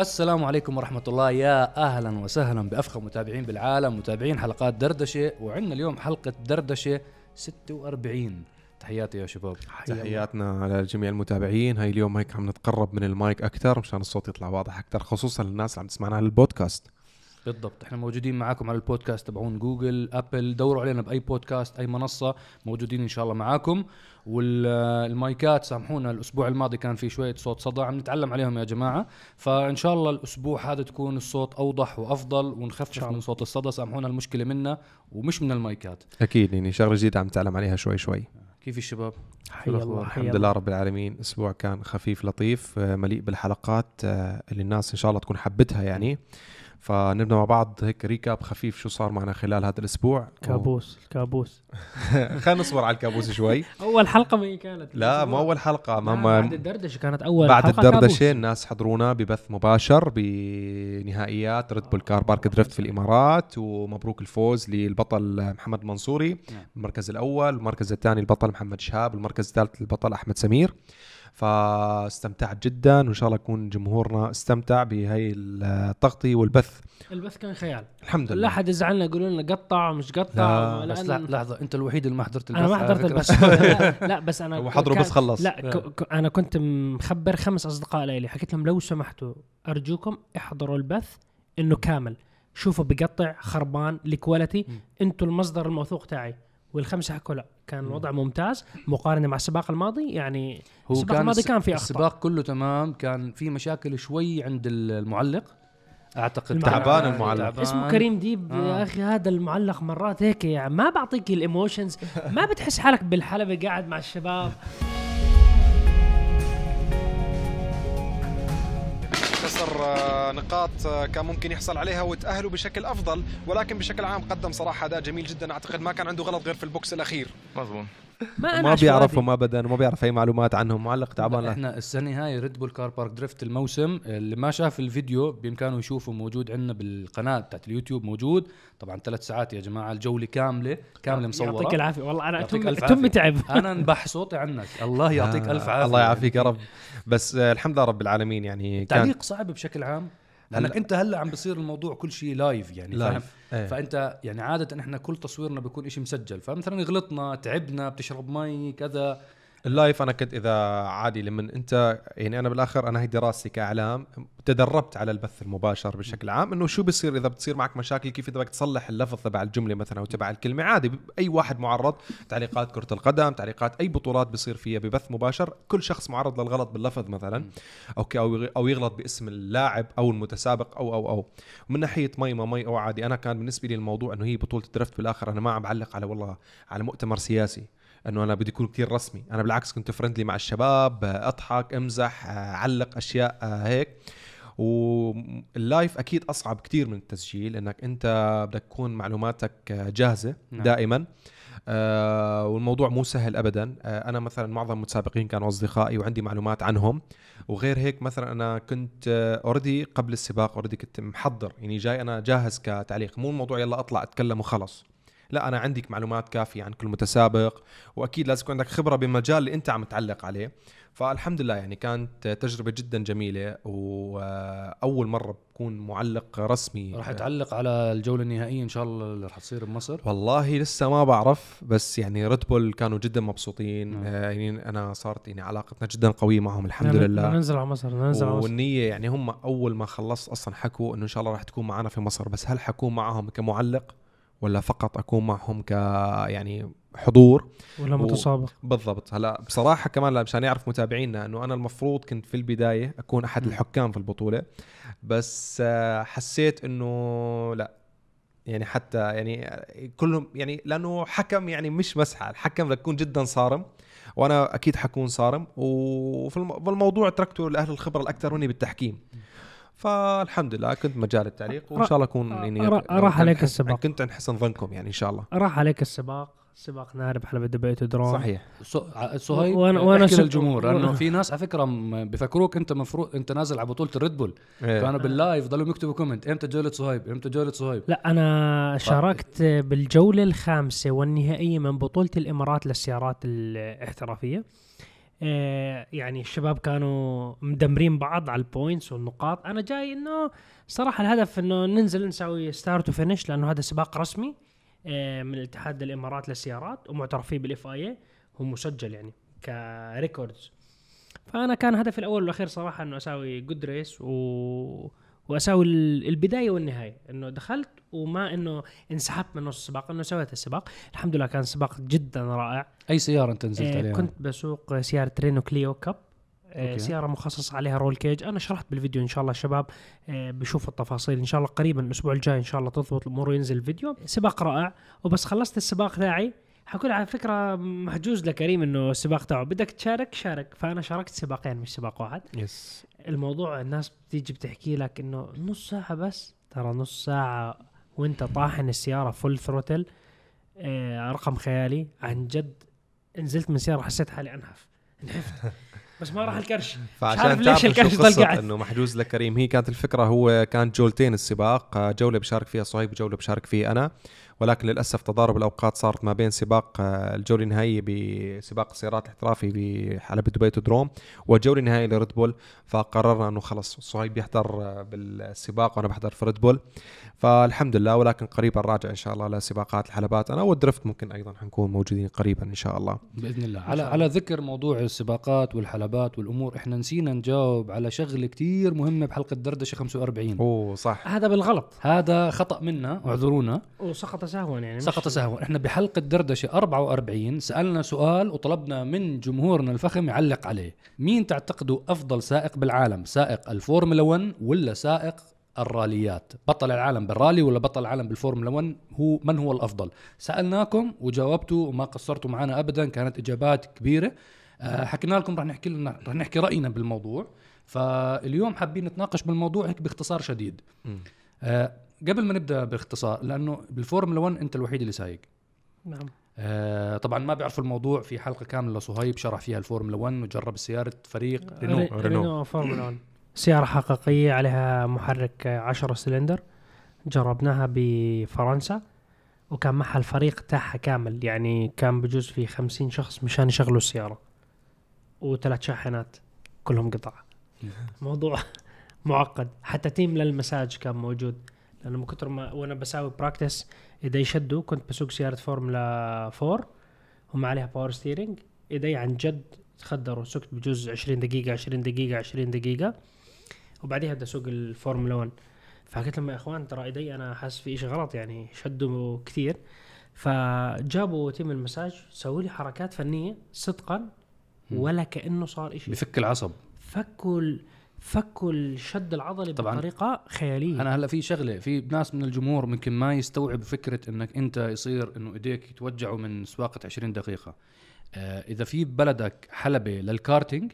السلام عليكم ورحمة الله. يا أهلا وسهلا بأفخم متابعين بالعالم متابعين حلقات دردشة وعندنا اليوم حلقة دردشة 46 تحياتي يا شباب. تحياتنا لجميع المتابعين. هاي اليوم هيك عم نتقرب من المايك أكثر مشان الصوت يطلع واضح أكثر خصوصا للناس اللي عم تسمعنا على البودكاست بالضبط. إحنا موجودين معاكم على البودكاست تبعون جوجل أبل. دوروا علينا بأي بودكاست أي منصة موجودين إن شاء الله معاكم. والمايكات سامحونا الأسبوع الماضي كان في شوية صوت صدى عم نتعلم عليهم يا جماعة. فإن شاء الله الأسبوع هذا تكون الصوت أوضح وأفضل ونخفف من صوت الصدى. سامحونا المشكلة منا ومش من المايكات. أكيد يعني شغلة جديدة عم نتعلم عليها شوي شوي. كيف الشباب؟ حي الله حي الحمد لله رب العالمين. أسبوع كان خفيف لطيف مليء بالحلقات آه، اللي الناس إن شاء الله تكون حبتها يعني. فنبدأ مع بعض هيك recap خفيف شو صار معنا خلال هذا الأسبوع. كابوس الكابوس خلينا نصبر على الكابوس شوي. أول حلقة ما هي كانت. لا مو أول حلقة ما ما بعد الدردشة كانت أول بعد حلقة الدردشة كابوس. الناس حضرونا ببث مباشر بنهائيات Red Bull Car Park Drift في الإمارات ومبروك الفوز للبطل محمد منصوري. نعم. المركز الأول المركز الثاني البطل محمد شهاب المركز الثالث البطل أحمد سمير. فاستمتعت جدا وإن شاء الله يكون جمهورنا استمتع بهي التغطية والبث. البث كان خيال. الحمد لا لله حد يزعلنا يقولوا لنا قطع مش قطع لا، بس لأن- لا لحظة أنت الوحيد اللي ما حضرت البث أنا ما حضرت. البث. لا, لا بس أنا هو حضره كان- بس خلص. لا ك- ك- أنا كنت مخبر خمس أصدقاء لي. حكيت لهم لو سمحتوا أرجوكم احضروا البث إنه كامل. شوفوا بقطع خربان ال quality. أنتوا المصدر الموثوق تاعي. والخمسة حكوا لا كان الوضع ممتاز مقارنة مع السباق الماضي يعني هو السباق الماضي الس- كان في أخطاء. السباق كله تمام كان في مشاكل شوي عند المعلق أعتقد المعلق. تعبان المعلق. تعبان. اسمه كريم ديب آه. يا أخي هذا المعلق مرات هيك يعني ما بعطيك ال emotions ما بتحس حالك بالحلبة قاعد مع الشباب نقاط آه، كان ممكن يحصل عليها وتأهلوا بشكل أفضل ولكن بشكل عام قدم صراحة أداء جميل جدا. أعتقد ما كان عنده غلط غير في ال box الأخير. مظبوط. ما ما عشوائي. بيعرف وما بيعرف أي معلومات عنهم معلق تعبان. إحنا السنة هاي Red Bull Car Park Drift الموسم اللي ما شاف الفيديو بإمكانه يشوفه موجود عندنا بالقناة بتاعت اليوتيوب موجود. طبعا ثلاث ساعات يا جماعة الجولة كاملة كاملة يعطيك مصورة. العافية. والله أنا يعطيك تم تم. تعب. أنا أنبح صوتي عنك. الله يعطيك آه، ألف عافية. الله يعافيك يا رب. بس آه، الحمد لله رب العالمين يعني تعليق صعب بشكل عام؟ لأنك أنت هلا عم بصير الموضوع كل شيء live يعني فاهم؟ live إيه. فأنت يعني عادة إحنا كل تصويرنا بيكون إشي مسجل فمثلا غلطنا تعبنا بتشرب مي كذا. ال live أنا كنت إذا عادي لما أنت يعني أنا بالآخر أنا هي دراستي كإعلام تدربت على البث المباشر بشكل عام إنه شو بصير إذا بتصير معك مشاكل كيف اذا بدك تصلح اللفظ تبع الجملة مثلا أو تبع الكلمة؟ عادي أي واحد معرض تعليقات كرة القدم تعليقات أي بطولات بصير فيها ببث مباشر كل شخص معرض للغلط باللفظ مثلا أو ك- أو أو يغلط باسم اللاعب أو المتسابق أو أو أو. ومن ناحية مي ما مي أو عادي أنا كان بالنسبة لي الموضوع إنه هي بطولة درفت بالآخر أنا ما عم بعلق على والله على مؤتمر سياسي. إنه أنا بدي اكون كتير رسمي. أنا بالعكس كنت فرندلي مع الشباب آه، أضحك أمزح آه، علق أشياء آه، هيك. وال live أكيد أصعب كتير من التسجيل إنك أنت بدك تكون معلوماتك آه، جاهزة نعم. دائما. آه والموضوع مو سهل ابدا. آه أنا مثلا معظم المتسابقين كانوا أصدقائي وعندي معلومات عنهم. وغير هيك مثلا أنا كنت already قبل السباق already كنت محضر. يعني جاي أنا جاهز كتعليق. مو الموضوع يلا أطلع أتكلم وخلص. لا أنا عندك معلومات كافية عن كل متسابق وأكيد لازم يكون عندك خبرة بالمجال اللي أنت عم تعلق عليه. فالحمد لله يعني كانت تجربة جدا جميلة وأول مرة بكون معلق رسمي. راح تعلق على الجولة النهائية إن شاء الله اللي راح تصير بمصر؟ والله لسه ما بعرف بس يعني ريد بول كانوا جدا مبسوطين. نعم. آه يعني أنا صارت يعني علاقتنا جدا قوية معهم الحمد بدنا- لله. بدنا ننزل على مصر بدنا ننزل على مصر. والنية يعني هم أول ما خلصت أصلا حكوا إنه إن شاء الله راح تكون معنا في مصر بس هل حكون معهم كمعلق؟ ولا فقط أكون معهم ك يعني حضور؟ ولا و- متسابق. بالضبط. هلا بصراحة كمان مشان يعرف متابعينا إنه أنا المفروض كنت في البداية أكون أحد م. الحكام في البطولة بس آه، حسيت إنه لا. يعني حتى يعني كلهم يعني لأنه حكم يعني مش مسحة الحكم بدك تكون جدا صارم وأنا أكيد حكون صارم وفي الم- بالموضوع تركته لأهل الخبرة الأكثر مني بالتحكيم. فالحمد لله كنت مجال التعليق وإن شاء الله أكون يعني را- راح عليك كنت- السباق. كنت عند حسن ظنكم يعني إن شاء الله. راح عليك السباق. سباق نار بحلبة دبي أوتودروم صحيح. صهيب وأنا- وأنا وأنا للجمهور لأنه في ناس على فكرة بفكروك أنت مفروض أنت نازل على بطولة ال Red Bull. إيه. كانوا بال live ضلوا يكتبوا comment إمتى جولة صهيب إمتى جولة صهيب لا أنا شاركت بالجولة الخامسة والنهائية من بطولة الإمارات للسيارات الاحترافية. يعني الشباب كانوا مدمرين بعض على ال points والنقاط. أنا جاي إنه صراحة الهدف إنه ننزل نسوي start و finish لأنه هذا سباق رسمي آه، من الاتحاد الإمارات للسيارات ومعترف فيه بال FIA هو مسجل يعني ك records فأنا كان هدفي الأول والأخير صراحة إنه أسوي good race و... واسوي ال- البداية والنهاية. إنه دخلت وما إنه انسحبت من نص السباق إنه سويت السباق. الحمد لله كان سباق جدا رائع. أي سيارة أنت نزلت آه عليها؟ كنت بسوق سيارة Renault Clio Cup. آه okay. سيارة مخصص عليها roll cage. أنا شرحت بالفيديو إن شاء الله الشباب آه بيشوفوا التفاصيل. إن شاء الله قريبا الأسبوع الجاي إن شاء الله تضبط الأمور وينزل الفيديو. سباق رائع. وبس خلصت السباق تاعي. حقول على فكرة محجوز لكريم إنه السباق تاعه. بدك تشارك شارك. فأنا شاركت سباقين مش سباق واحد. بس الموضوع الناس بتيجي بتحكي لك إنه نص ساعة بس. ترى نص ساعة وإنت طاحن السيارة full throttle آه رقم خيالي. عن جد نزلت من السيارة حسيت حالي أنحف. انحفت. بس ما راح الكرش. عارف فعشان ليش الكرش قاعد. إنه محجوز لكريم. هي كانت الفكرة هو كانت جولتين السباق. آه، جولة بشارك فيها صهيب وجولة بشارك فيه أنا. ولكن للأسف تضارب الأوقات صارت ما بين سباق آه، الجوله النهائيه بسباق السيارات الاحترافي بحلبة دبي أوتودروم والجوله النهائيه ل Red Bull فقررنا إنه خلص صهيب يحضر آه، بالسباق وأنا بحضر في Red Bull. فالحمد لله ولكن قريبا راجع إن شاء الله لسباقات الحلبات. أنا وال drift ممكن أيضا حنكون موجودين قريبا إن شاء الله. بإذن الله. على على ذكر موضوع السباقات والحلبات والأمور إحنا نسينا نجاوب على شغلة كتير مهمة بحلقة دردشة 45 أوه صح. هذا بالغلط. هذا خطأ منا اعذرونا. وسقط سهوا يعني مش- سقط سهوا إحنا بحلقة دردشة 44 سألنا سؤال وطلبنا من جمهورنا الفخم يعلق عليه. مين تعتقدوا أفضل سائق بالعالم؟ سائق الفورمولا 1 ولا سائق الراليات؟ بطل العالم بالرالي ولا بطل العالم بالفورمولا 1 هو من هو الأفضل؟ سألناكم وجاوبتوا وما قصرتوا معنا ابدا كانت إجابات كبيرة. آه، حكينا لكم رح نحكي لنا رح نحكي رأينا بالموضوع. فاليوم حابين نتناقش بالموضوع هيك باختصار شديد. قبل ما نبدأ باختصار لأنه بالفورمولا 1 أنت الوحيد اللي سايق. نعم. آه طبعا ما بيعرفوا الموضوع في حلقة كاملة لصهيب شرح فيها الفورمولا 1 وجرب سياره فريق رينو. ري- Renault. Renault فورمولا 1 سيارة حقيقية عليها محرك 10 سلندر. جربناها بفرنسا وكان معها الفريق تاعها كامل يعني كان بجوز في 50 شخص مشان يشغلوا السيارة. وثلاث شاحنات كلهم قطع. موضوع معقد. حتى team للمساج كان موجود. لأنه من كثر ما وأنا بساوي practice إذا يشدوا كنت بسوق سياره فورمولا 4 وما عليها power steering ايدي عن جد تخدروا سكت بجوز 20 دقيقة 20 دقيقة 20 دقيقة. وبعديها بدي أسوق الفورمولا 1 فقلت لهم يا إخوان ترى إيدي أنا حاسس في شيء غلط يعني شدوا كثير. فجابوا team ال massage سووا لي حركات فنية صدقا ولا كأنه صار شيء بفك العصب. فكوا فكوا الشد العضلي طبعاً. بطريقة خيالية. أنا هلا في شغلة في ناس من الجمهور ممكن ما يستوعب فكرة إنك أنت يصير إنه إيديك يتوجعوا من سواقة 20 دقيقة. آه إذا في ببلدك حلبة للكارتينج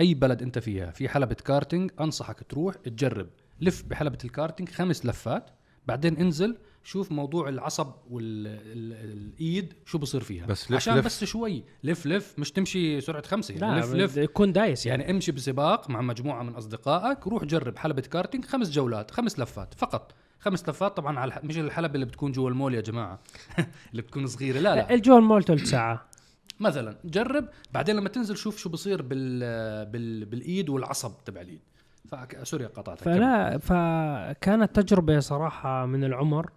أي بلد أنت فيها في حلبة كارتينج أنصحك تروح تجرب. لف بحلبة الكارتينج خمس لفات بعدين انزل شوف موضوع العصب والإيد شو بصير فيها. بس لف عشان لف. بس شوي. لف لف مش تمشي سرعة خمسة لا يعني لف لف. يكون دايس يعني, يعني امشي بسباق مع مجموعة من أصدقائك روح جرب حلبة كارتينج خمس جولات خمس لفات فقط. خمس لفات طبعا على الح- مش الحلبة اللي بتكون جوا المول يا جماعة. اللي بتكون صغيرة. لا لا. الجو المول ثلث ساعة. مثلا جرب. بعدين لما تنزل شوف شو بصير بال بال بالإيد والعصب تبع الإيد. فك... sorry قطعتك. فلا فكانت تجربة صراحة من العمر.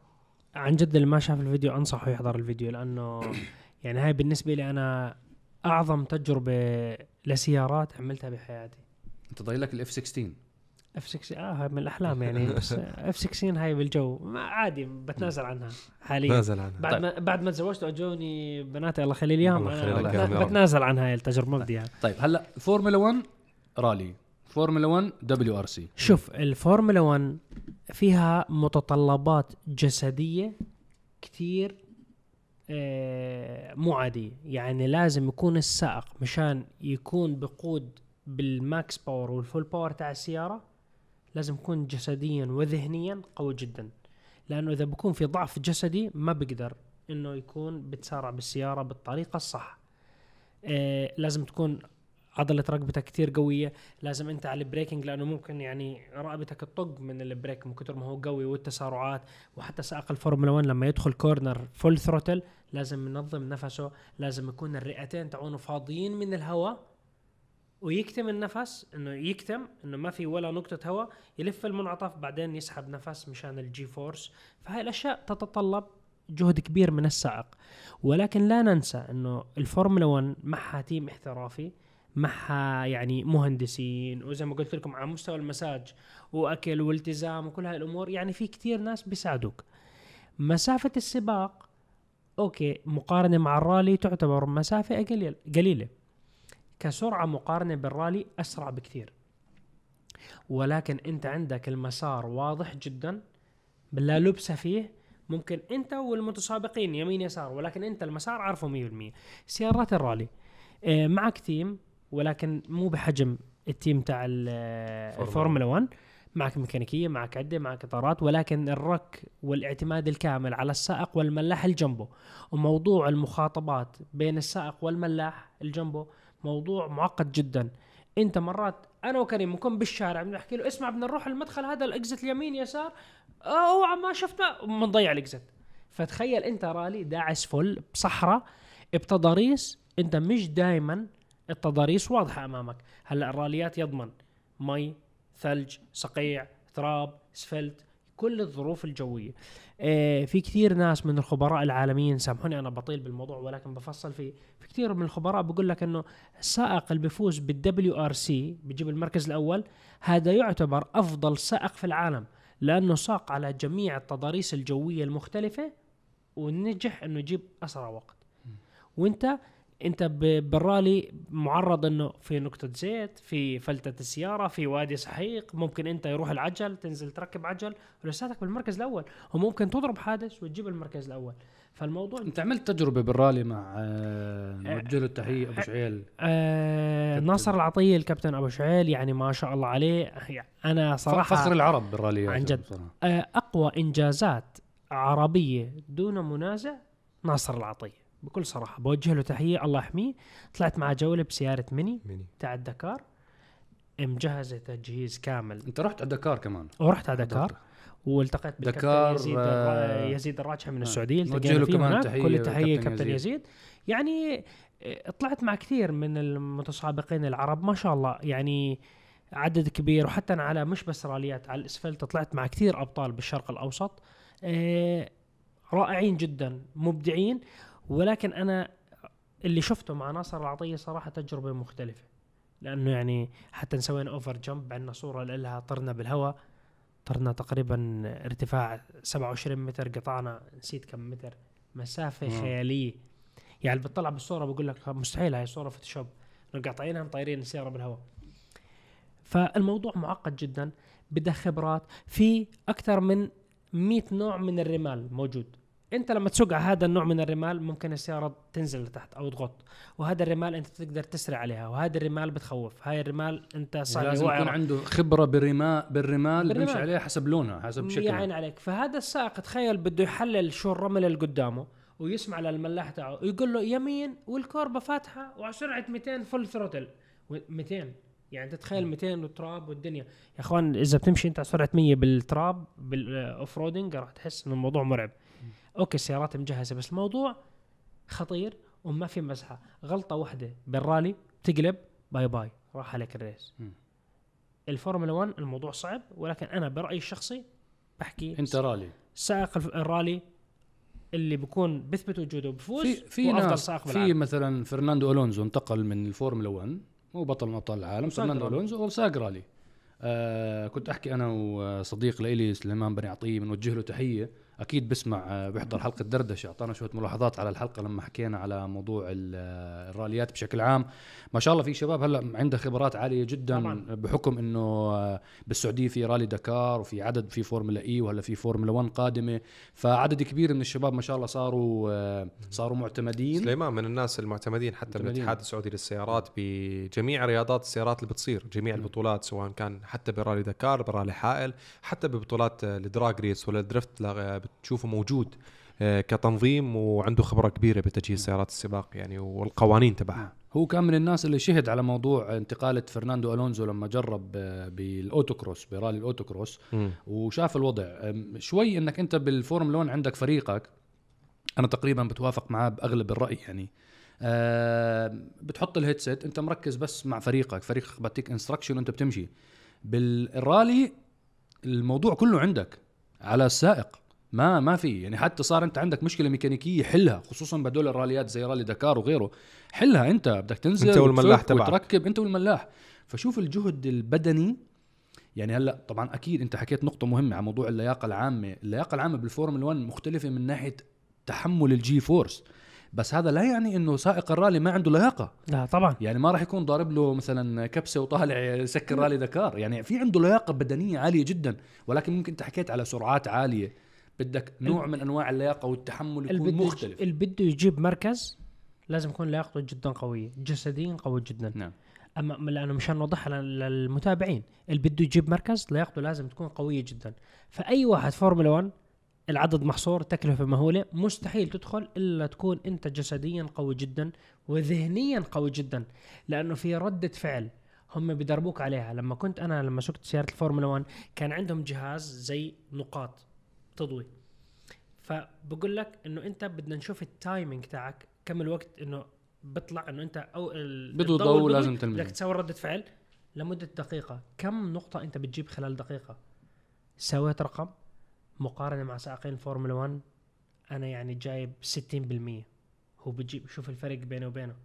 عن جد اللي ما شاف الفيديو أنصحه يحضر الفيديو لأنه يعني هاي بالنسبة لي أنا أعظم تجربة لسيارات عملتها بحياتي. أنت ضايل لك ال F-16 F 6 آه هاي من الأحلام يعني بس F-16 هاي بالجو ما عادي بتنازل عنها حاليا. نازل عنها. بعد طيب. ما بعد ما تزوجت وأجوني بناتي الله يخلي لي إياهم. بتنازل عن هاي التجربة ما بدي إياها. طيب هلأ فورمولا 1 رالي فورمولا 1 WRC شوف الفورمولا 1 فيها متطلبات جسدية كثير آه، مو عادية. يعني لازم يكون السائق مشان يكون بقود بال max power وال full power تاع السيارة لازم يكون جسديا وذهنيا قوي جدا. لأنه إذا بكون في ضعف جسدي ما بيقدر إنه يكون بتسارع بالسيارة بالطريقة الصح. آه لازم تكون عضلة رقبتك كثير قوية لازم أنت على ال braking لأنه ممكن يعني رقبتك تطق من ال brake من كثر ما هو قوي والتسارعات وحتى سائق الفورمولا 1 لما يدخل corner full throttle لازم ينظم نفسه لازم يكون الرئتين تاعونه فاضيين من الهواء ويكتم النفس إنه يكتم إنه ما في ولا نقطة هواء يلف المنعطف بعدين يسحب نفس مشان ال G-force فهاي الأشياء تتطلب جهد كبير من السائق. ولكن لا ننسى إنه الفورمولا 1 معها team احترافي معها يعني مهندسين وزي ما قلت لكم على مستوى المساج وأكل والتزام وكل هاي الأمور يعني في كتير ناس بيساعدوك. مسافة السباق okay مقارنة مع الرالي تعتبر مسافة قليل قليلة. كسرعة مقارنة بالرالي أسرع بكثير ولكن أنت عندك المسار واضح جدا لا لبس فيه. ممكن أنت والمتسابقين يمين يسار ولكن أنت المسار عارفه 100% سيارات الرالي. آه، معك team. ولكن مو بحجم ال team تاع ال- الفورمولا 1 معك ميكانيكية معك عدة معك إطارات ولكن الرك والاعتماد الكامل على السائق والملاح اللي جنبه وموضوع المخاطبات بين السائق والملاح اللي جنبه موضوع معقد جدا. أنت مرات أنا وكريم نكون بالشارع بنحكي له اسمع بدنا نروح المدخل هذا ال exit اليمين يسار. أوعى ما شفت ما بنضيع ال exit فتخيل أنت رالي داعس full بصحراء بتضاريس. أنت مش دائما التضاريس واضحة أمامك. هلأ الراليات ضمن مي ثلج صقيع تراب إسفلت كل الظروف الجوية. آه في كثير ناس من الخبراء العالميين سامحوني أنا بطيل بالموضوع ولكن بفصل فيه. في كثير من الخبراء بقول لك إنه السائق اللي بيفوز بال WRC بيجيب المركز الأول هذا يعتبر أفضل سائق في العالم لأنه ساق على جميع التضاريس الجوية المختلفة ونجح إنه يجيب أسرع وقت. وإنت انت بالرالي معرض انه في نقطة زيت في فلتة السيارة في وادي سحيق ممكن انت يروح العجل تنزل تركب عجل. ولساتك بالمركز الأول وممكن تضرب حادث وتجيب المركز الأول. فالموضوع انت عملت تجربة بالرالي مع آه، نوجه له التحيه أبو شعيل. آه كابتن. ناصر العطية الكابتن أبو شعيل يعني ما شاء الله عليه. يعني أنا صراحة فخر العرب بالراليات عن جد. آه، أقوى إنجازات عربية دون منازع ناصر العطية. بكل صراحة. بوجه له تحية. الله يحميه. طلعت مع جولة بسيارة ميني ميني تاع الدكار. مجهزة تجهيز كامل. أنت رحت على دكار كمان. ورحت على دكار. والتقيت بالكابتن يزيد آه، يزيد الراجحي من آه. السعودية. التقينا له كمان هناك. تحية كل التحيه كابتن كابتن يزيد. يزيد. يعني آه، طلعت مع كثير من المتسابقين العرب. ما شاء الله. يعني عدد كبير. وحتى أنا على مش بس راليات على الأسفلت طلعت مع كثير أبطال بالشرق الأوسط. آه، رائعين جدا. مبدعين. ولكن أنا اللي شفته مع ناصر العطية صراحة تجربة مختلفة. لأنه يعني حتى سوينا over jump عندنا صورة لها طرنا بالهواء طرنا تقريبا ارتفاع 27 متر قطعنا نسيت كم متر. مسافة wow. خيالية. يعني اللي بتطلع بالصورة بقول لك مستحيل هاي صورة Photoshop قاطعينها مطيرين السيارة بالهواء. فالموضوع معقد جدا بدها خبرات في أكثر من 100 نوع من الرمال موجود. انت لما تسوق على هذا النوع من الرمال ممكن السيارة تنزل لتحت أو تغط. وهذا الرمال انت تقدر تسرع عليها وهذا الرمال بتخوف. هاي الرمال انت صار لازم يكون عنده خبرة بالرمال بالرمال بالرمال. بيمشي عليها حسب لونها حسب شكلها. يعين عليك. فهذا السائق تخيل بده يحلل شو الرمل اللي قدامه ويسمع للملاح تاعه ويقول له يمين والكوربة فاتحة وعلى سرعة 200 full throttle 200 يعني تتخيل 200 وتراب والدنيا. يا اخوان إذا بتمشي انت على سرعة 100 بالتراب بال off-roading راح تحس إنه الموضوع مرعب. okay السيارات مجهزة بس الموضوع خطير وما في مزحة. غلطة واحدة بالرالي تقلب bye bye راح عليك ال race. الفورمولا 1 الموضوع صعب ولكن أنا برأيي الشخصي بحكي أنت رالي. سائق الرالي اللي بيكون بيثبت وجوده بفوز في في ناس سائق في مثلا فرناندو ألونزو انتقل من الفورمولا 1 هو بطل من أبطال العالم فرناندو. ألونزو وساق رالي. آه كنت أحكي أنا وصديق لإلي سليمان بني عطية بنوجه له تحية. أكيد بسمع آه بيحضر حلقة دردشة. أعطانا شوية ملاحظات على الحلقة لما حكينا على موضوع آه، الراليات بشكل عام. ما شاء الله في شباب هلأ عندها خبرات عالية جدا طبعاً. بحكم إنه آه، بالسعودية في رالي دكار وفي عدد في Formula E وهلأ في فورمولا 1 قادمة. فعدد كبير من الشباب ما شاء الله صاروا صاروا معتمدين. سليمان من الناس المعتمدين حتى معتمدين. بالاتحاد السعودي للسيارات بجميع رياضات السيارات اللي بتصير جميع البطولات سواء كان حتى برالي دكار برالي حائل حتى ببطولات ال drag race ولا ال drift بتشوفه موجود آه، كتنظيم وعنده خبرة كبيرة بتجهيز سيارات السباق يعني والقوانين تبعها. هو كان من الناس اللي شهد على موضوع انتقالة فرناندو ألونزو لما جرب آه، بال autocross برالي ال autocross وشاف الوضع. شوي إنك أنت بالفورمولا 1 عندك فريقك أنا تقريبا بتوافق معاه بأغلب الرأي يعني. آه بتحط ال headset أنت مركز بس مع فريقك فريقك بيعطيك instruction وأنت بتمشي. بالرالي الموضوع كله عندك على السائق. ما ما في. يعني حتى صار انت عندك مشكلة ميكانيكية حلها خصوصا بدول الراليات زي رالي دكار وغيره. حلها انت بدك تنزل أنت والملاح تبعك. وتركب انت والملاح. فشوف الجهد البدني. يعني هلأ طبعا أكيد انت حكيت نقطة مهمة عن موضوع اللياقة العامة. اللياقة العامة بالفورمولا 1 مختلفة من ناحية تحمل ال G-force. بس هذا لا يعني إنه سائق الرالي ما عنده لياقة. لا طبعا. يعني ما راح يكون ضارب له مثلا كبسة وطالع يسكر رالي دكار. يعني في عنده لياقة بدنية عالية جدا. ولكن ممكن أنت حكيت على سرعات عالية. بدك نوع من أنواع اللياقة والتحمل يكون اللي مختلف. اللي بده يجيب مركز لازم يكون لياقته جدا قوية جسديا قوي جدا. نعم. أما لأنه مشان نوضحها لل- للمتابعين اللي بده يجيب مركز لياقته لازم تكون قوية جدا. فأي واحد فورمولا 1 العدد محصور تكلفة مهولة مستحيل تدخل إلا تكون أنت جسديا قوي جدا وذهنيا قوي جدا. لأنه في ردة فعل هم بدربوك عليها. لما كنت أنا لما سقت سيارة الفورمولا 1 كان عندهم جهاز زي نقاط. تضوي. فبقول لك إنه أنت بدنا نشوف ال timing تاعك كم الوقت إنه بيطلع إنه أنت أو الضوء ضوء لازم تلمسه. بدك تسوي ردة فعل لمدة دقيقة. كم نقطة أنت بتجيب خلال دقيقة؟ سويت رقم مقارنة مع سائقين الفورمولا 1 أنا يعني جايب 60% هو بتجيب شوف الفرق بينه وبينه.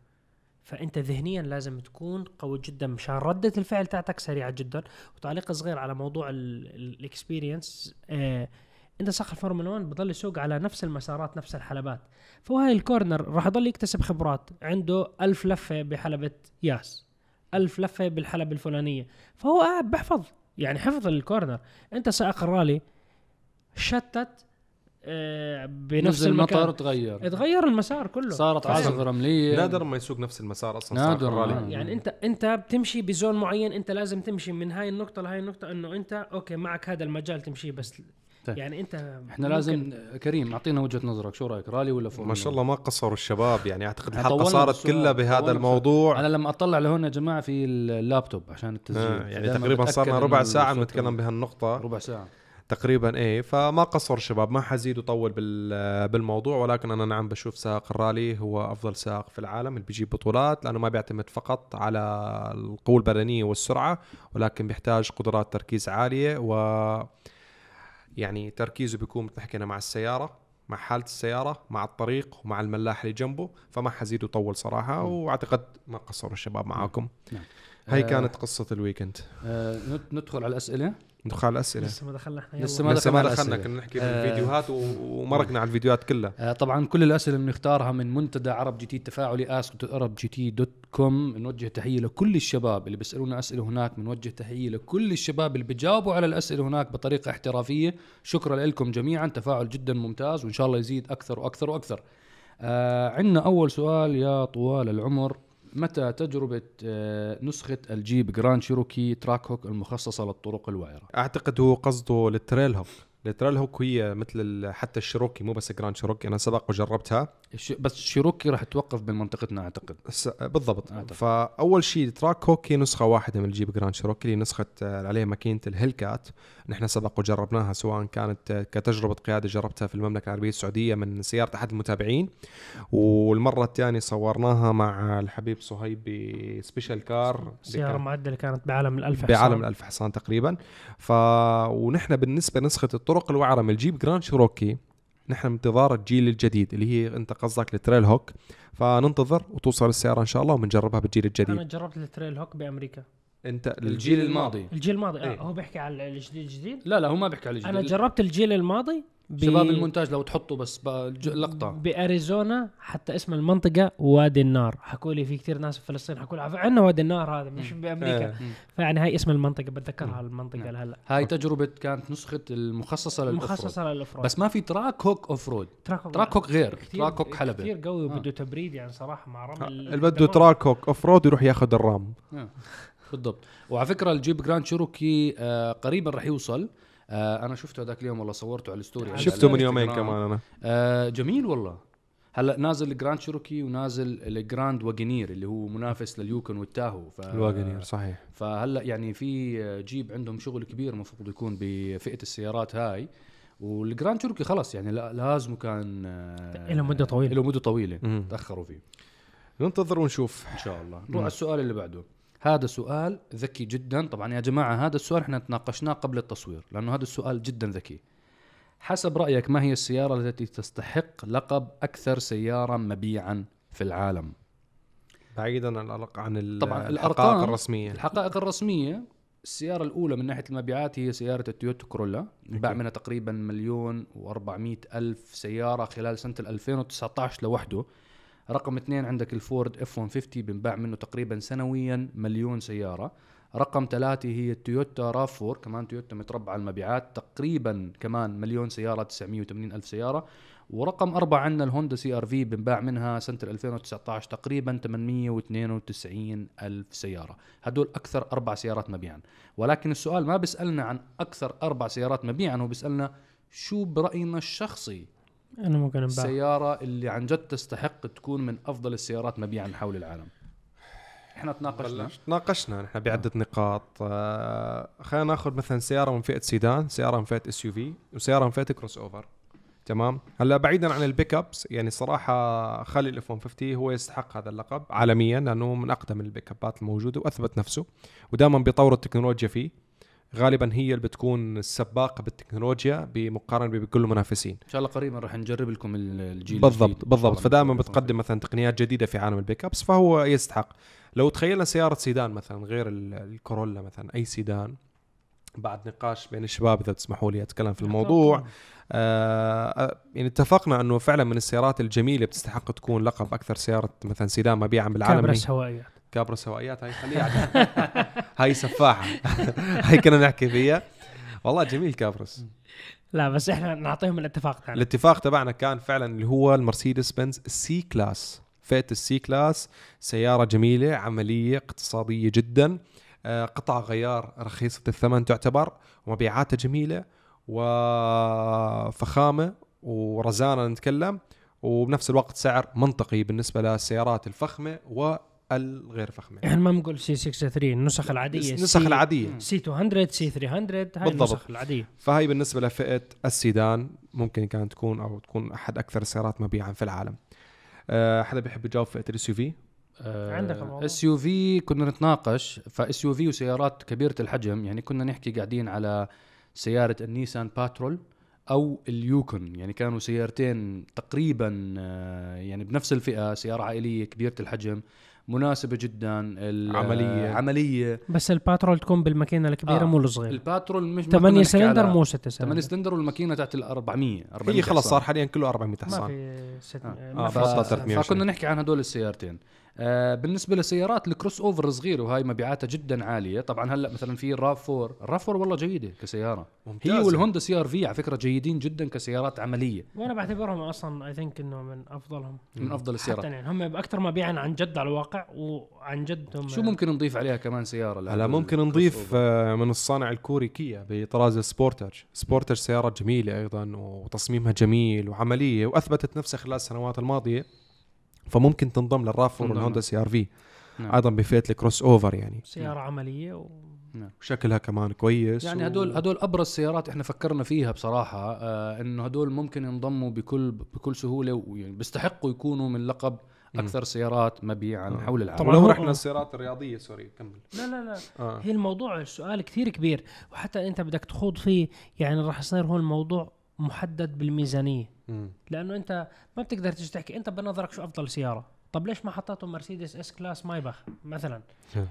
فأنت ذهنيا لازم تكون قوي جدا مشان ردة الفعل تاعتك سريعة جدا. وتعليق صغير على موضوع ال experience آه انت سائق الفورمولا 1 بضل يسوق على نفس المسارات نفس الحلبات. فهو هاي ال corner راح يضل يكتسب خبرات. عنده ألف لفة بحلبة ياس ألف لفة بالحلبة الفلانية. فهو قاعد بحفظ يعني حفظ ال corner. أنت سائق الرالي شتت آه بنفس نفس المطر المكان. تغير. اتغير المسار كله. صارت؟ عاصفه رملية. نادر ما يسوق نفس المسار أصلا نادر، نادر. الرالي. آه. يعني أنت أنت بتمشي ب zone معين أنت لازم تمشي من هاي النقطة لهاي النقطة إنه أنت okay معك هذا المجال تمشي بس طيب. يعني أنت إحنا لازم كريم أعطينا وجهة نظرك شو رأيك؟ رالي ولا فورمولا؟ ما شاء الله ما قصروا الشباب يعني أعتقد الحلقة صارت كلها بهذا الموضوع. أنا لما أطلع لهون يا جماعة في اللابتوب عشان التسجيل. آه يعني تقريبا صارنا ربع ساعة بنتكلم بهالنقطة. ربع ساعة. تقريبا إيه. فما قصر الشباب ما حزيد وطول بال- بالموضوع ولكن أنا نعم بشوف سائق الرالي هو أفضل سائق في العالم اللي بيجيب بطولات لأنه ما بيعتمد فقط على القوة البدنية والسرعة ولكن بيحتاج قدرات تركيز عالية و يعني تركيزه بيكون مثل حكينا مع السيارة مع حالة السيارة مع الطريق ومع الملاح اللي جنبه فما حزيد وطول صراحة وأعتقد ما قصروا الشباب معاكم. نعم. هاي آه، كانت قصة ال weekend. آه ند- ندخل على الأسئلة. ندخل على الأسئلة. لسه ما دخلنا إحنا. لسه ما لسه ما دخلنا دخلنا. كنا نحكي آه، بالفيديوهات و- ومرقنا على الفيديوهات كلها. آه، طبعا كل الأسئلة اللي بنختارها من منتدى عرب جي تي التفاعلي ask عرب جي تي dot com نوجه تحية لكل الشباب اللي بيسألونا أسئلة هناك بنوجه تحية لكل الشباب اللي بيجاوبوا على الأسئلة هناك بطريقة احترافية. شكرا لكم جميعا تفاعل جدا ممتاز وإن شاء الله يزيد أكثر وأكثر وأكثر. آه عندنا أول سؤال يا طوال العمر. متى تجربة آه، نسخة الجيب جراند شيروكي تراك هوك المخصصة للطرق الوعرة؟ أعتقد هو قصده التريل هوك التريل هوك هي مثل ال- حتى الشيروكي مو بس جراند شيروكي. أنا سبق وجربتها. بس شيروكي راح توقف بمنطقتنا أعتقد. س- بالضبط. أعتقد. فأول شيء تراك هوك هي نسخة واحدة من الجيب جراند شيروكي اللي نسخة آه، عليها ماكينة الهيلكات. نحن سبق وجربناها سواء كانت آه، كتجربة قيادة جربتها في المملكة العربية السعودية من سيارة أحد المتابعين. والمرة الثانية صورناها مع الحبيب صهيب ب special car سيارة معدلة كانت بعالم الألف بعالم حصان. الألف حصان تقريبا. ف ونحن بالنسبة لنسخة الطرق الوعرة من الجيب جراند شيروكي نحن بانتظار الجيل الجديد اللي هي انت قصدك التريل هوك فننتظر وتوصل السيارة إن شاء الله وبنجربها بالجيل أنا الجديد جربت التريل هوك بأمريكا. أنت الجيل الماضي. الجيل الماضي. إيه. آه هو بيحكي على الجديد الجديد؟ لا لا هو ما بيحكي على الجديد. أنا جربت الجيل الماضي ب... شباب المونتاج لو تحطوا بس لقطة بأريزونا حتى اسم المنطقة وادي النار. حكوا لي في كثير ناس في فلسطين حكوا لي عندنا وادي النار هذا مش بأمريكا. آه. فيعني هاي اسم المنطقة بتذكرها المنطقة لهلأ. هاي تجربة كانت نسخة المخصصة لل off مخصصة لل off-road. بس ما في تراك هوك off-road. تراك تراك هوك غير. كتير تراك هوك حلبة. كثير قوي آه. وبده تبريد يعني صراحة مع رمل اللي بده تراك هوك off-road يروح ياخذ الرام. آه، بالضبط. وعلى فكرة الجيب جراند شيروكي آه قريبا رح يوصل. آه أنا شفته هذاك اليوم والله صورته على ال story شفته من. يومين كمان أنا. آه جميل والله. هلا نازل الجراند شيروكي ونازل الجراند واجنير اللي هو منافس لليوكن والتاهو ف... الواجنير صحيح. فهلا يعني في جيب عندهم شغل كبير المفروض يكون بفئة السيارات هاي. والجراند شيروكي خلص يعني لا- لازم كان آه، له مدة طويلة. له مدة طويلة. تأخروا فيه. ننتظر ونشوف. إن شاء الله. نروح على السؤال اللي بعده. هذا سؤال ذكي جدا. طبعا يا جماعة هذا السؤال إحنا تناقشناه قبل التصوير لأنه هذا السؤال جدا ذكي. حسب رأيك ما هي السيارة التي تستحق لقب أكثر سيارة مبيعا في العالم؟ بعيدا عن الأرق- عن ال- طبعاً الحقائق الرسمية. الحقائق الرسمية السيارة الأولى من ناحية المبيعات هي سيارة التويوتا كورولا. انباع منها تقريبا مليون و400 ألف سيارة خلال سنة ال 2019 لوحده. رقم اثنين عندك الفورد اف 150 بنباع منه تقريبا سنويا مليون سيارة. رقم ثلاثة هي التويوتا راف 4 كمان تويوتا متربع المبيعات تقريبا كمان مليون سيارة 980 ألف سيارة. ورقم أربعة عندنا الهوندا سي آر في بنباع منها سنة 2019 تقريبا 892 ألف سيارة. هدول أكثر أربع سيارات مبيعا. ولكن السؤال ما بيسألنا عن أكثر أربع سيارات مبيعا هو بيسألنا شو برأينا الشخصي. أنا ممكن أنه السيارة اللي عن جد تستحق تكون من أفضل السيارات مبيعا حول العالم. إحنا تناقشنا. بلشت. ناقشنا نحن بعدة نقاط. آه خلينا ناخذ مثلا سيارة من فئة سيدان سيارة من فئة SUV وسيارة من فئة crossover تمام؟ هلأ بعيدا عن ال pickups يعني صراحة خلي ال F 150 هو يستحق هذا اللقب عالميا لأنه من أقدم البيك ابات الموجودة وأثبت نفسه ودائما بيطوروا التكنولوجيا فيه. غالبا هي اللي بتكون السباقة بالتكنولوجيا بمقارنة بكل المنافسين. إن شاء الله قريبا راح نجرب لكم ال- الجيل بالضبط بالضبط. فدائما. بتقدم مثلا تقنيات جديدة في عالم البيك أبس فهو يستحق. لو تخيلنا سيارة سيدان مثلا غير ال- الكورولا مثلا أي سيدان. بعد نقاش بين الشباب إذا تسمحوا لي أتكلم في الموضوع. آه آه، يعني اتفقنا إنه فعلا من السيارات الجميلة بتستحق تكون لقب أكثر سيارة مثلا سيدان مبيعا بالعالم كابرس هي هوائيات كابرس هوائيات هاي خليها. هاي سفاحة. هاي كنا نحكي فيها. والله جميل كابرس. لا بس إحنا نعطيهم الاتفاق تاعنا الاتفاق تبعنا كان فعلا اللي هو المرسيدس بنز C-Class فئة ال C-Class سيارة جميلة عملية اقتصادية جدا. آه، قطع غيار رخيصة الثمن تعتبر ومبيعاتها جميلة وفخامة ورزانة نتكلم وبنفس الوقت سعر منطقي بالنسبة للسيارات الفخمة والغير فخمة. إحنا ما بنقول C 63 النسخ العادية النسخ سي- العادية. C 200 C 300 هاي بالضبط. النسخ العادية. فهي بالنسبة لفئة السيدان ممكن كانت تكون أو تكون أحد أكثر السيارات مبيعا في العالم. أه حدا بيحب يجاوب فئة ال SUV عندك. SUV كنا نتناقش ف SUV وسيارات كبيرة الحجم يعني كنا نحكي قاعدين على سيارة النيسان باترول أو اليوكون. يعني كانوا سيارتين تقريبا آه، يعني بنفس الفئة سيارة عائلية كبيرة الحجم. مناسبة جدا عملية. عملية بس الباترول تكون بالماكينة الكبيرة آه. مو الصغيره الباترول مش ما كنا 8 نحكي سلندر مو 6 8 سلندر سلندر والماكينة تاعت ال 400 400 هي خلص حصان. صار حاليا كله 400 ما حصان في ست آه. ما آه، 320. فكنا نحكي عن هدول السيارتين آه بالنسبة للسيارات ال crossover الصغيرة وهي مبيعاتها جدا عالية. طبعا هلأ مثلا في الراف 4 الراف 4 والله جيدة كسيارة. هي ممتازة. والهوندا CR-V على فكرة جيدين جدا كسيارات عملية. وأنا بعتبرهم أصلا I think إنه من أفضلهم. من أفضل حتى السيارات يعني هم أكثر مبيعا عن جد على الواقع وعن جد هم شو ممكن نضيف عليها كمان سيارة؟ هلا ممكن نضيف crossover؟ آه، من الصانع الكوري كيا بطراز السبورتج سبورتج سيارة جميلة أيضا وتصميمها جميل وعملية وأثبتت نفسها خلال السنوات الماضية. فممكن تنضم للراف 4 تنضم. والهوندا CR-V. نعم. أيضا بفئه ال crossover يعني. سيارة عملية و... وشكلها كمان كويس يعني و- هدول هدول أبرز سيارات إحنا فكرنا فيها بصراحة آه إنه هدول ممكن ينضموا بكل بكل سهولة ويعني بيستحقوا يكونوا من لقب أكثر سيارات مبيعا آه. حول العالم. طبعاً. هو- رحنا السيارات الرياضية sorry كمل. لا لا لا. آه. هي الموضوع السؤال كثير كبير وحتى أنت بدك تخوض فيه يعني راح يصير هون الموضوع. محدد بالميزانية مم. لأنه أنت ما بتقدر تيجي تحكي أنت بنظرك شو أفضل سيارة طب ليش ما حطيته مرسيدس S-Class مايباخ مثلا.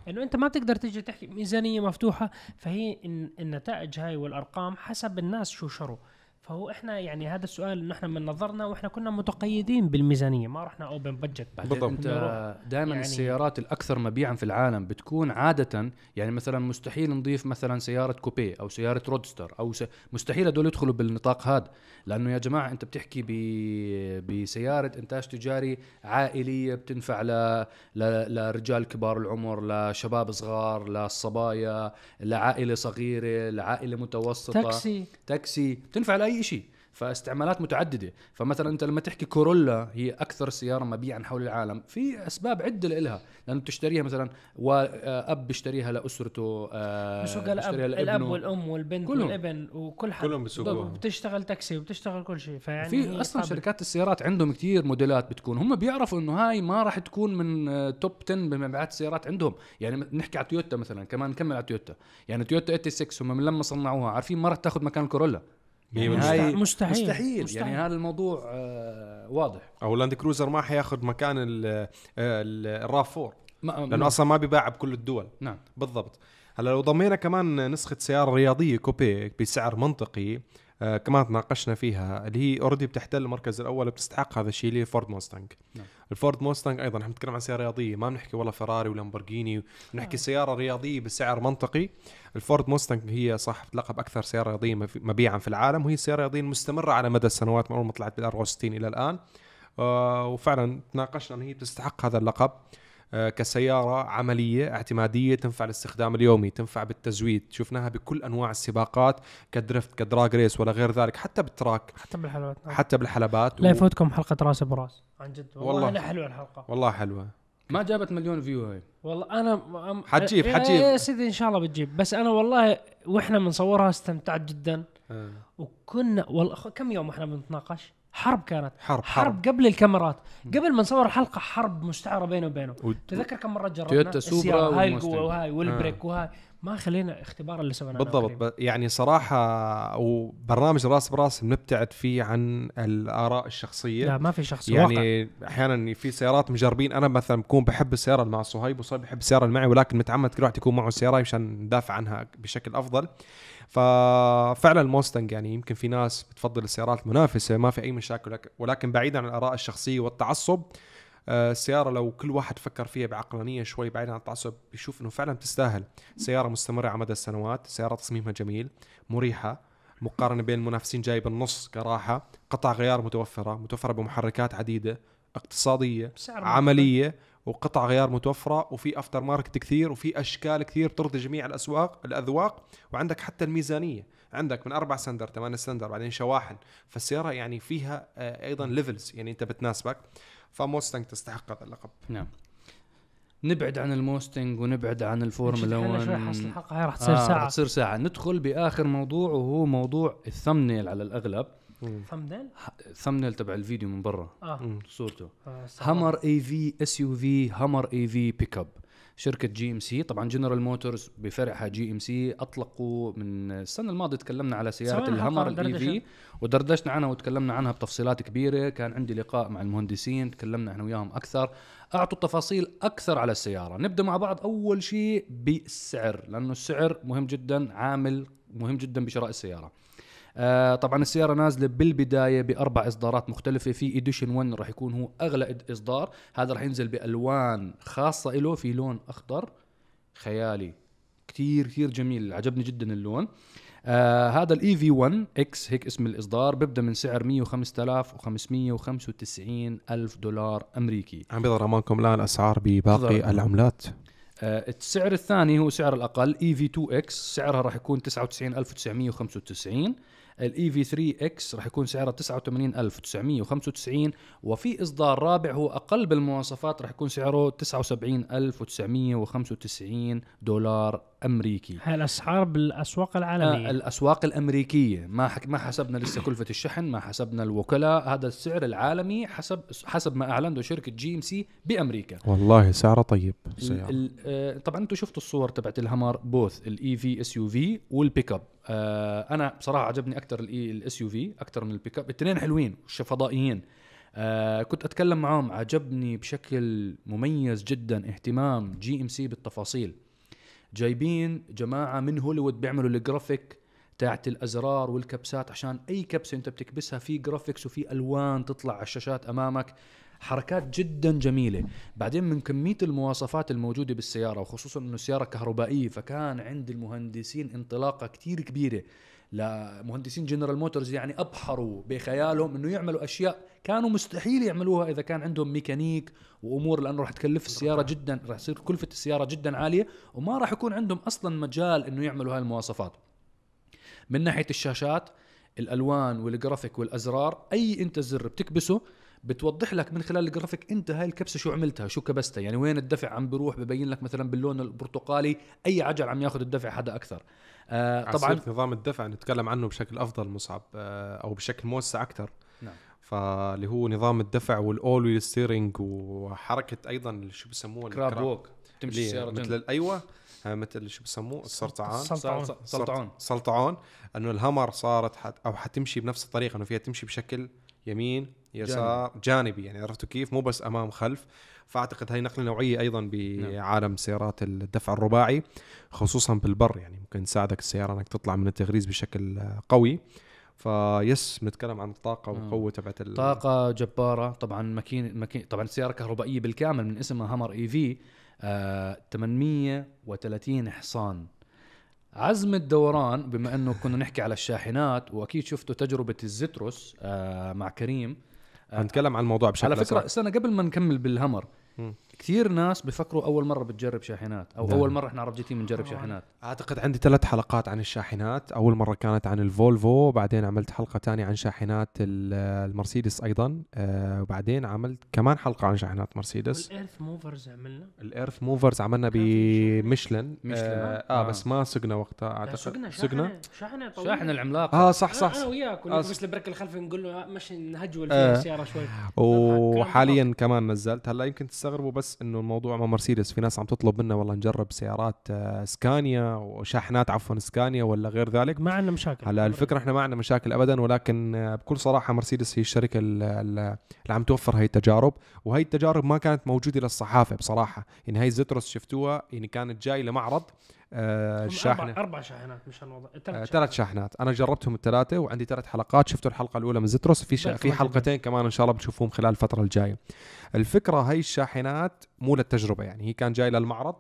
إنه أنت ما بتقدر تيجي تحكي ميزانية مفتوحة فهي النتائج هاي والأرقام حسب الناس شو شروا فهو إحنا يعني هذا السؤال إنه إحنا من نظرنا وإحنا كنا متقيدين بالميزانية ما رحنا open budget بالضبط. انت. دائما يعني- السيارات الأكثر مبيعا في العالم بتكون عادة يعني مثلا مستحيل نضيف مثلا سيارة كوبيه أو سيارة رودستر أو س... مستحيل هدول يدخلوا بالنطاق هذا لأنه يا جماعة أنت بتحكي ب... بسيارة إنتاج تجاري عائلية بتنفع ل... ل... لرجال كبار العمر لشباب صغار للصبايا لعائلة صغيرة لعائلة متوسطة تاكسي تاكسي بتنفع لأي شيء فاستعمالات متعددة فمثلا أنت لما تحكي كورولا هي أكثر سيارة مبيعا حول العالم في أسباب عدة لها لأنه بتشتريها مثلا أب بيشتريها لأسرته آه، بس قال بيشتريها الأب, الاب لابنه. والأم والبنت كلهم. والابن وكل حد كلهم بيسوقوها. وبتشتغل تاكسي وبتشتغل كل شيء فيعني في أصلا قابلة. شركات السيارات عندهم كتير موديلات بتكون هم بيعرفوا إنه هاي ما راح تكون من آه، top 10 بمبيعات السيارات عندهم يعني نحكي على تويوتا مثلا كمان نكمل على تويوتا يعني تويوتا 86 هم من لما صنعوها عارفين ما راح تاخذ مكان الكورولا يعني مستحيل. هاي مستحيل. مستحيل, مستحيل. يعني هذا الموضوع آه واضح أو لاند كروزر ما حياخذ مكان ال- آه، ال- الراف 4 ما لأنه أصلا ما بيباع بكل الدول نعم بالضبط هلا لو ضمينا كمان نسخة سيارة رياضية coupe بسعر منطقي آه كمان تناقشنا فيها اللي هي already بتحتل المركز الأول وبتستحق هذا الشيء اللي هي فورد موستانج نعم. الفورد موستانج أيضا نحن بنتكلم عن سيارة رياضية ما بنحكي والله فراري ولامبورجيني بنحكي سيارة رياضية بسعر منطقي. الفورد موستانج هي صح بتلقب أكثر سيارة رياضية مبيعا في العالم وهي السيارة الرياضية المستمرة على مدى السنوات من اول ما طلعت بال 64 إلى الآن. آه وفعلا تناقشنا إن هي تستحق هذا اللقب. آه، كسيارة عملية اعتمادية تنفع للاستخدام اليومي تنفع بالتزويد. شفناها بكل أنواع السباقات ك drift ك drag race ولا غير ذلك حتى بال track حتى بالحلبات. نعم. حتى بالحلبات. لا و- يفوتكم حلقة راس براس. عن جد والله, والله. حلوة الحلقة. والله حلوة. ما جابت مليون view هاي. والله أنا أم- حتجيب- حتجيب. يا سيدي إن شاء الله بتجيب. بس أنا والله وإحنا بنصورها استمتعت جدا. وكنا والله كم يوم إحنا بنتناقش؟ حرب كانت. حرب حرب. قبل الكاميرات. قبل ما نصور الحلقة حرب مستعرة بينه وبينه. و- تذكر كم مرة جربنا؟ تويوتا سوبرا هاي. القوة وهاي والبريك وهاي. ما خلينا اختبار اللي سويناه بالضبط. يعني صراحة وبرنامج راس براس بنبتعد فيه عن الآراء الشخصية. لا ما في شخص واقع. يعني أحيانا في سيارات مجربين. أنا مثلا بكون بحب السيارة اللي مع صهيب وصهيب بحب السيارة اللي معي ولكن متعمد كل واحد يكون معه السياره مشان ندافع عنها بشكل أفضل. ففعلا الموستانج يعني يمكن في ناس بتفضل السيارات المنافسة ما في أي مشاكل ولكن- بعيدا عن الآراء الشخصية والتعصب آه، السيارة لو كل واحد فكر فيها بعقلانية شوي بعيدا عن التعصب بيشوف إنه فعلا تستاهل. سيارة مستمرة على مدى السنوات سيارة تصميمها جميل مريحة مقارنة بين المنافسين جاي بالنص كراحة قطع غيار متوفرة متوفرة بمحركات عديدة اقتصادية بسعر عملية وقطع غيار متوفرة وفي aftermarket كثير وفي أشكال كثير ترضي جميع الأسواق الأذواق وعندك حتى الميزانية. عندك من أربع سلندر ثمان سلندر بعدين شواحن. فالسيارة يعني فيها آه، أيضا levels يعني أنت بتناسبك. فموستنج تستحق هذا اللقب. نعم. نبعد عن الموستنج ونبعد عن الفورمولا إحنا شوي 1 حصل الحلقة هاي راح تصير آه رح ساعة. تصير ساعة. ندخل بآخر موضوع وهو موضوع ال thumbnail على الأغلب. thumbnail ال thumbnail تبع الفيديو من برا. آه. صورته. آه، همر اي في اس يو في همر اي في بيك اب شركة جي ام سي طبعا جنرال موتورز بفرعها جي ام سي أطلقوا من السنة الماضية تكلمنا على حلقة الهمر ال EV ودردشنا عنها وتكلمنا عنها بتفصيلات كبيرة. كان عندي لقاء مع المهندسين تكلمنا إحنا وياهم أكثر. أعطوا تفاصيل أكثر على السيارة. نبدأ مع بعض أول شيء بالسعر لأنه السعر مهم جدا عامل مهم جدا بشراء السيارة. آه طبعا السيارة نازلة بالبداية بأربع إصدارات مختلفة. في edition 1 راح يكون هو أغلى إد- إصدار. هذا راح ينزل بألوان خاصة له في لون أخضر. خيالي. كتير كتير جميل. عجبني جدا اللون. آه هذا ال EV 1 X هيك اسم الإصدار بيبدأ من سعر 105595 ألف دولار أمريكي. عم بيظهر أمامكم الآن اسعار بباقي. العملات. آه، السعر الثاني هو سعر الأقل EV 2 X سعرها راح يكون 99995 ال EV 3 X راح يكون سعرها 89995 وفي إصدار رابع هو أقل بالمواصفات راح يكون سعره 79995 دولار امريكي هاي الأسعار بالأسواق آه العالميه الأسواق الأمريكية. ما حك ما حسبنا لسه كلفة الشحن ما حسبنا الوكلاء هذا السعر العالمي حسب حسب ما أعلنته شركة جي ام سي بأمريكا. والله سعره طيب. ال- السيارة. ال- آه، طبعا أنتم شفتوا الصور تبعت الهمر both ال EV SUV وال pickup آه، أنا بصراحة عجبني أكثر ال E ال SUV أكثر من البيك اب الاثنين حلوين فضائيين آه كنت أتكلم معاهم عجبني بشكل مميز جدا اهتمام جي ام سي بالتفاصيل. جايبين جماعة من هوليوود بيعملوا الجرافيك تاعت الأزرار والكبسات عشان أي كبسة أنت بتكبسها في graphics وفي ألوان تطلع على الشاشات أمامك. حركات جدا جميلة. بعدين من كمية المواصفات الموجودة بالسيارة وخصوصا إنه السيارة كهربائية فكان عند المهندسين انطلاقة كتير كبيرة. لمهندسين جنرال موتورز يعني أبحروا بخيالهم إنه يعملوا أشياء كانوا مستحيل يعملوها إذا كان عندهم ميكانيك وأمور لأنه راح تكلف السيارة جدا راح تصير كلفة السيارة جدا عالية وما راح يكون عندهم أصلا مجال إنه يعملوا هاي المواصفات من ناحية الشاشات الألوان والجرافيك والأزرار أي أنت زر بتكبسه بتوضح لك من خلال الجرافيك أنت هاي الكبسة شو عملتها شو كبستها يعني وين الدفع عم بيروح ببين لك مثلا باللون البرتقالي أي عجل عم ياخذ الدفع حدا أكثر. آه طبعا نظام الدفع نتكلم عنه بشكل أفضل مصعب آه، أو بشكل موسع أكثر. نعم. فاللي هو نظام الدفع وال all wheel steering وحركة أيضا شو بسموه crab walk تمشي السيارة مثل أيوه آه، مثل شو بسموه؟ السلطعان سلطعون. سل- سلطعون. سلطعون. إنه الهمر صارت حت أو حتمشي بنفس الطريقة إنه فيها تمشي بشكل يمين يسار جانبي, جانبي. يعني عرفتوا كيف؟ مو بس أمام خلف. فأعتقد هاي نقلة نوعية أيضا بعالم سيارات الدفع الرباعي خصوصا بالبر. يعني ممكن تساعدك السيارة إنك تطلع من التغريز بشكل قوي. فيس بنتكلم عن الطاقه آه. والقوه تبعت طاقة جبارة. طبعا ماكين ماكين طبعا السيارة كهربائية بالكامل من اسمها هامر اي في آه 830 حصان. عزم الدوران بما انه كنا نحكي على الشاحنات واكيد شفتوا تجربة الزتروس آه مع كريم آه نتكلم عن الموضوع بشكل على فكرة أسرع. استنى قبل ما نكمل بالهمر مم. كثير ناس بفكروا أول مرة بتجرب شاحنات أو نعم. أول مرة إحنا عرب جي تي بنجرب آه. شاحنات أعتقد عندي ثلاث حلقات عن الشاحنات أول مرة كانت عن الفولفو بعدين عملت حلقة تانية عن شاحنات ال- المرسيدس أيضا آه، وبعدين عملت كمان حلقة عن شاحنات مرسيدس وال earth movers عملنا ال earth movers عملنا ميشلن. آه, آه. آه بس ما سقنا وقتها أعتقد سقنا سقنا شاحنة شاحنة طويلة. الشاحن العملاق آه صح صح, أنا صح. وياك آه، بس ال brake الخلفي نقول له مشي نهجول آه. السيارة شوي وحاليا كمان نزلت هلأ يمكن تستغربوا بس إنه الموضوع مع مرسيدس في ناس عم تطلب منا والله نجرب سيارات آه، سكانيا وشاحنات عفوا سكانيا ولا غير ذلك. ما عندنا مشاكل. هلا الفكرة إحنا ما عندنا مشاكل ابدا ولكن آه، بكل صراحة مرسيدس هي الشركة ال- ال- اللي عم توفر هاي التجارب. وهي التجارب ما كانت موجودة للصحافة بصراحة. يعني هاي الزتروس شفتوها يعني كانت جاي لمعرض. آه، الشاحنة. أربع شاحنات مش آه، ثلاث شاحنات. أنا جربتهم الثلاثة وعندي ثلاث حلقات. شفتوا الحلقة الأولى من زتروس. في شا... في. حلقتين كمان إن شاء الله بتشوفوهم خلال الفترة الجاية. الفكرة هاي الشاحنات مو للتجربة يعني. هي كان جاي للمعرض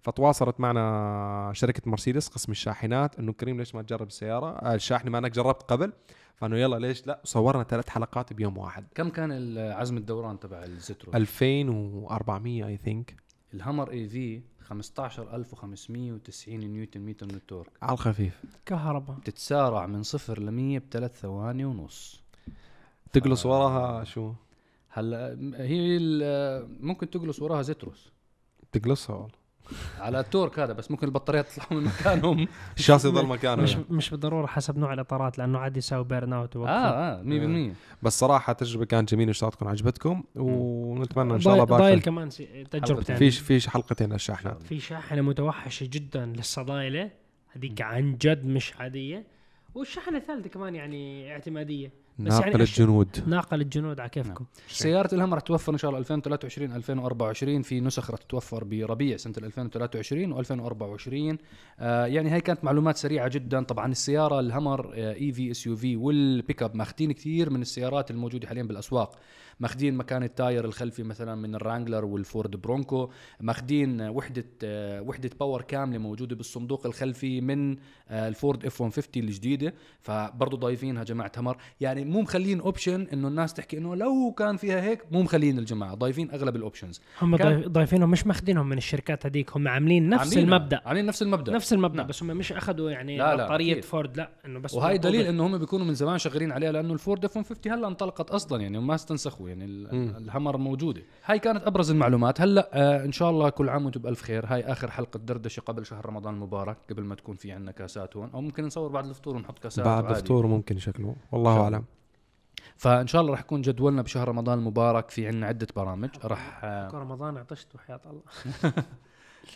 فتواصلت معنا شركة مرسيدس قسم الشاحنات إنه كريم ليش ما تجرب السيارة؟ آه، الشاحنة ما أنك جربت قبل فإنه يلا ليش لا؟ صورنا ثلاث حلقات بيوم واحد. كم كان عزم الدوران تبع الزتروس 2400 I think الهامر EV 15590 نيوتن متر من ال torque. على الخفيف. كهرباء. تتسارع من صفر ل 100 بثلاث ثواني ونص. تجلس آه. وراها شو؟ هلا هي ال- ممكن تجلس وراها زتروس تجلسها والله. على ال torque هذا بس ممكن البطاريات تطلع من مكانهم. الشاصي يضل مكانه. مش يعني. مش بالضرورة حسب نوع الإطارات لأنه عادي يساوي burn out آه آه 100% بس صراحة تجربة كانت جميلة إن شاء الله تكون عجبتكم ونتمنى إن شاء الله ضايل باكر كمان سي- تجربتين. في في حلقتين للشاحنات في شاحنة متوحشة جدا للصدايلة هذيك عن جد مش عادية. والشاحنة الثالثة كمان يعني اعتمادية. بس يعني ناقل أش- الجنود. ناقل الجنود على كيفكم. سيارة الهمر رح توفر إن شاء الله 2023 2024 في نسخ رح تتوفر بربيع سنة 2023 و2024 آه يعني هاي كانت معلومات سريعة جدا. طبعا السيارة الهمر EV SUV وال pickup ماخذين كثير من السيارات الموجودة حاليا بالأسواق. ماخذين مكان ال tire الخلفي مثلا من الرانجلر والفورد برونكو ماخذين وحدة آه وحدة power كاملة موجودة بالصندوق الخلفي من آه الفورد F 150 الجديدة فبرضه ضايفينها جماعة همر يعني مو مخلين option إنه الناس تحكي إنه لو كان فيها هيك مو مخلين الجماعة ضايفين أغلب ال options هم ضايفينهم مش ماخذينهم من الشركات هذيك هم عاملين نفس عاملينها. المبدأ عاملين نفس المبدأ نفس المبدأ نعم. بس هم مش أخذوا يعني لا، لا،. فورد لا إنه بس موجودة. دليل إنه هم بيكونوا من زمان شغالين عليها لأنه الفورد F 150 هلأ انطلقت أصلا يعني وما استنسخوا يعني ال- مم. الهمر موجودة. هاي كانت أبرز المعلومات. هلأ آه إن شاء الله كل عام وأنتم بألف خير. هاي آخر حلقة دردشة قبل شهر رمضان المبارك قبل ما تكون في عندنا كاسات هون. أو ممكن نصور بعد الفطور ونحط كاسات بعد عادي. الفطور ممكن شكله والله أعلم. فإن شاء الله رح يكون جدولنا بشهر رمضان المبارك. في عندنا عدة برامج. رح آه رمضان عطشت وحياة الله.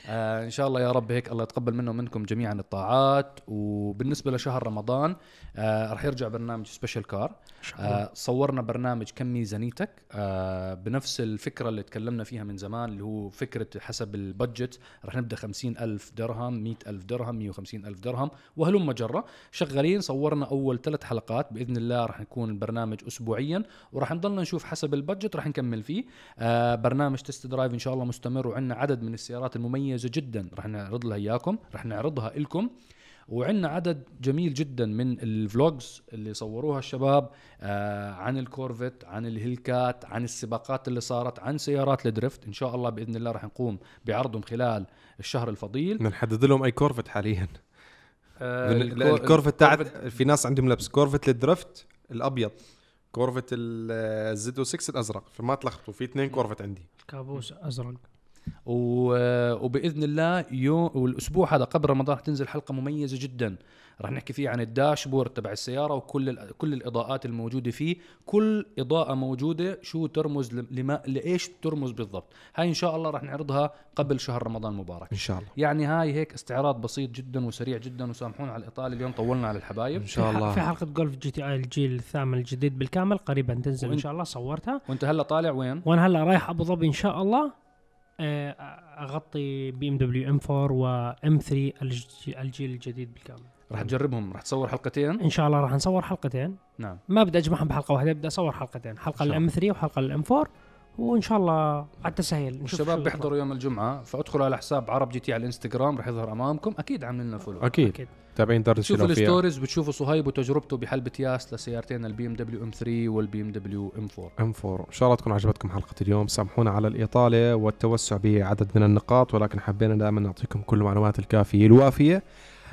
آه إن شاء الله يا رب هيك الله يتقبل منا ومنكم جميعا الطاعات. وبالنسبة لشهر رمضان آه رح يرجع برنامج special car آه صورنا برنامج كم ميزانيتك. آه بنفس الفكرة اللي تكلمنا فيها من زمان اللي هو فكرة حسب ال budget رح نبدأ خمسين ألف درهم مئة ألف درهم مية وخمسين ألف درهم وهلم جرة شغالين صورنا أول ثلاث حلقات. بإذن الله رح يكون البرنامج أسبوعيا ورح نضلنا نشوف حسب ال budget رح نكمل فيه. آه برنامج test drive إن شاء الله مستمر وعندنا عدد من السيارات المميزة جدا. رح نعرض لها إياكم رح نعرضها لكم وعندنا عدد جميل جدا من ال vlogs اللي صوروها الشباب آه عن ال Corvette عن ال Hellcat عن السباقات اللي صارت عن سيارات ال drift. إن شاء الله بإذن الله رح نقوم بعرضهم خلال الشهر الفضيل. بنحدد لهم أي Corvette حاليا. آه، ال Corvette تاعت في ناس عندهم لبس. Corvette ال drift الأبيض Corvette ال Z 6 الأزرق فما تلخبطوا. في اثنين Corvette عندي. كابوس أزرق. وبإذن الله يوم والأسبوع هذا قبل رمضان حتنزل حلقة مميزة جدا. راح نحكي فيه عن ال dashboard تبع السيارة وكل كل الإضاءات الموجودة فيه. كل إضاءة موجودة شو ترمز لما لإيش ترمز بالضبط. هاي إن شاء الله راح نعرضها قبل شهر رمضان المبارك. إن شاء الله. يعني هاي هيك استعراض بسيط جدا وسريع جدا وسامحونا على الإطالة اليوم طولنا على الحبايب. إن شاء الله. في حلقة Golf GTI الجيل الثامن الجديد بالكامل قريبا تنزل إن شاء الله. صورتها. وانت هلا طالع وين؟ وأنا هلا رايح أبو ظبي إن شاء الله. آه، أغطي بي إم دبليو إم 4 وام 3 الجيل الجديد بالكامل. راح تجربهم راح تصور حلقتين؟ إن شاء الله راح نصور حلقتين. نعم. ما بدي أجمعهم بحلقة واحدة بدي أصور حلقتين. حلقة ال M 3 وحلقة ال M 4 وإن شاء الله على التسهيل الشباب بيحضروا يوم الجمعة فادخلوا على حساب عرب GT على الإنستغرام راح يظهر أمامكم أكيد عاملين لنا follow أكيد. أكيد. تابعين دار بتشوفوا الشلوفيه ال stories بتشوفوا صهيب وتجربته بحلبة ياس لسيارتين البي إم دبليو إم 3 والبي إم دبليو M 4 إم 4 إن شاء الله تكون عجبتكم حلقة اليوم. سامحونا على الإطالة والتوسع بعدد من النقاط ولكن حبينا دائما نعطيكم كل المعلومات الكافية الوافية.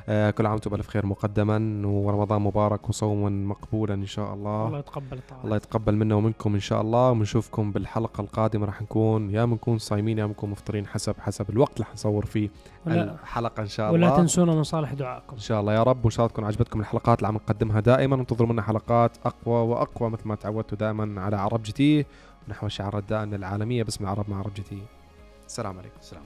كل عام وأنتم بألف خير مقدما ورمضان مبارك وصوما مقبولا إن شاء الله. الله يتقبل الطاعات الله يتقبل منا ومنكم إن شاء الله. ونشوفكم بالحلقة القادمة راح نكون يا بنكون صايمين يا بنكون مفطرين حسب حسب الوقت اللي حنصور فيه ولا, الحلقة إن شاء ولا الله. تنسونا من صالح دعائكم. إن شاء الله. يا رب وان شاء الله تكون عجبتكم الحلقات اللي عم نقدمها دائما. انتظروا منا حلقات أقوى وأقوى مثل ما تعودتوا دائما على عرب GT. ونحو الشعارات دائما العالمية باسم العرب مع عرب GT. السلام عليكم. السلام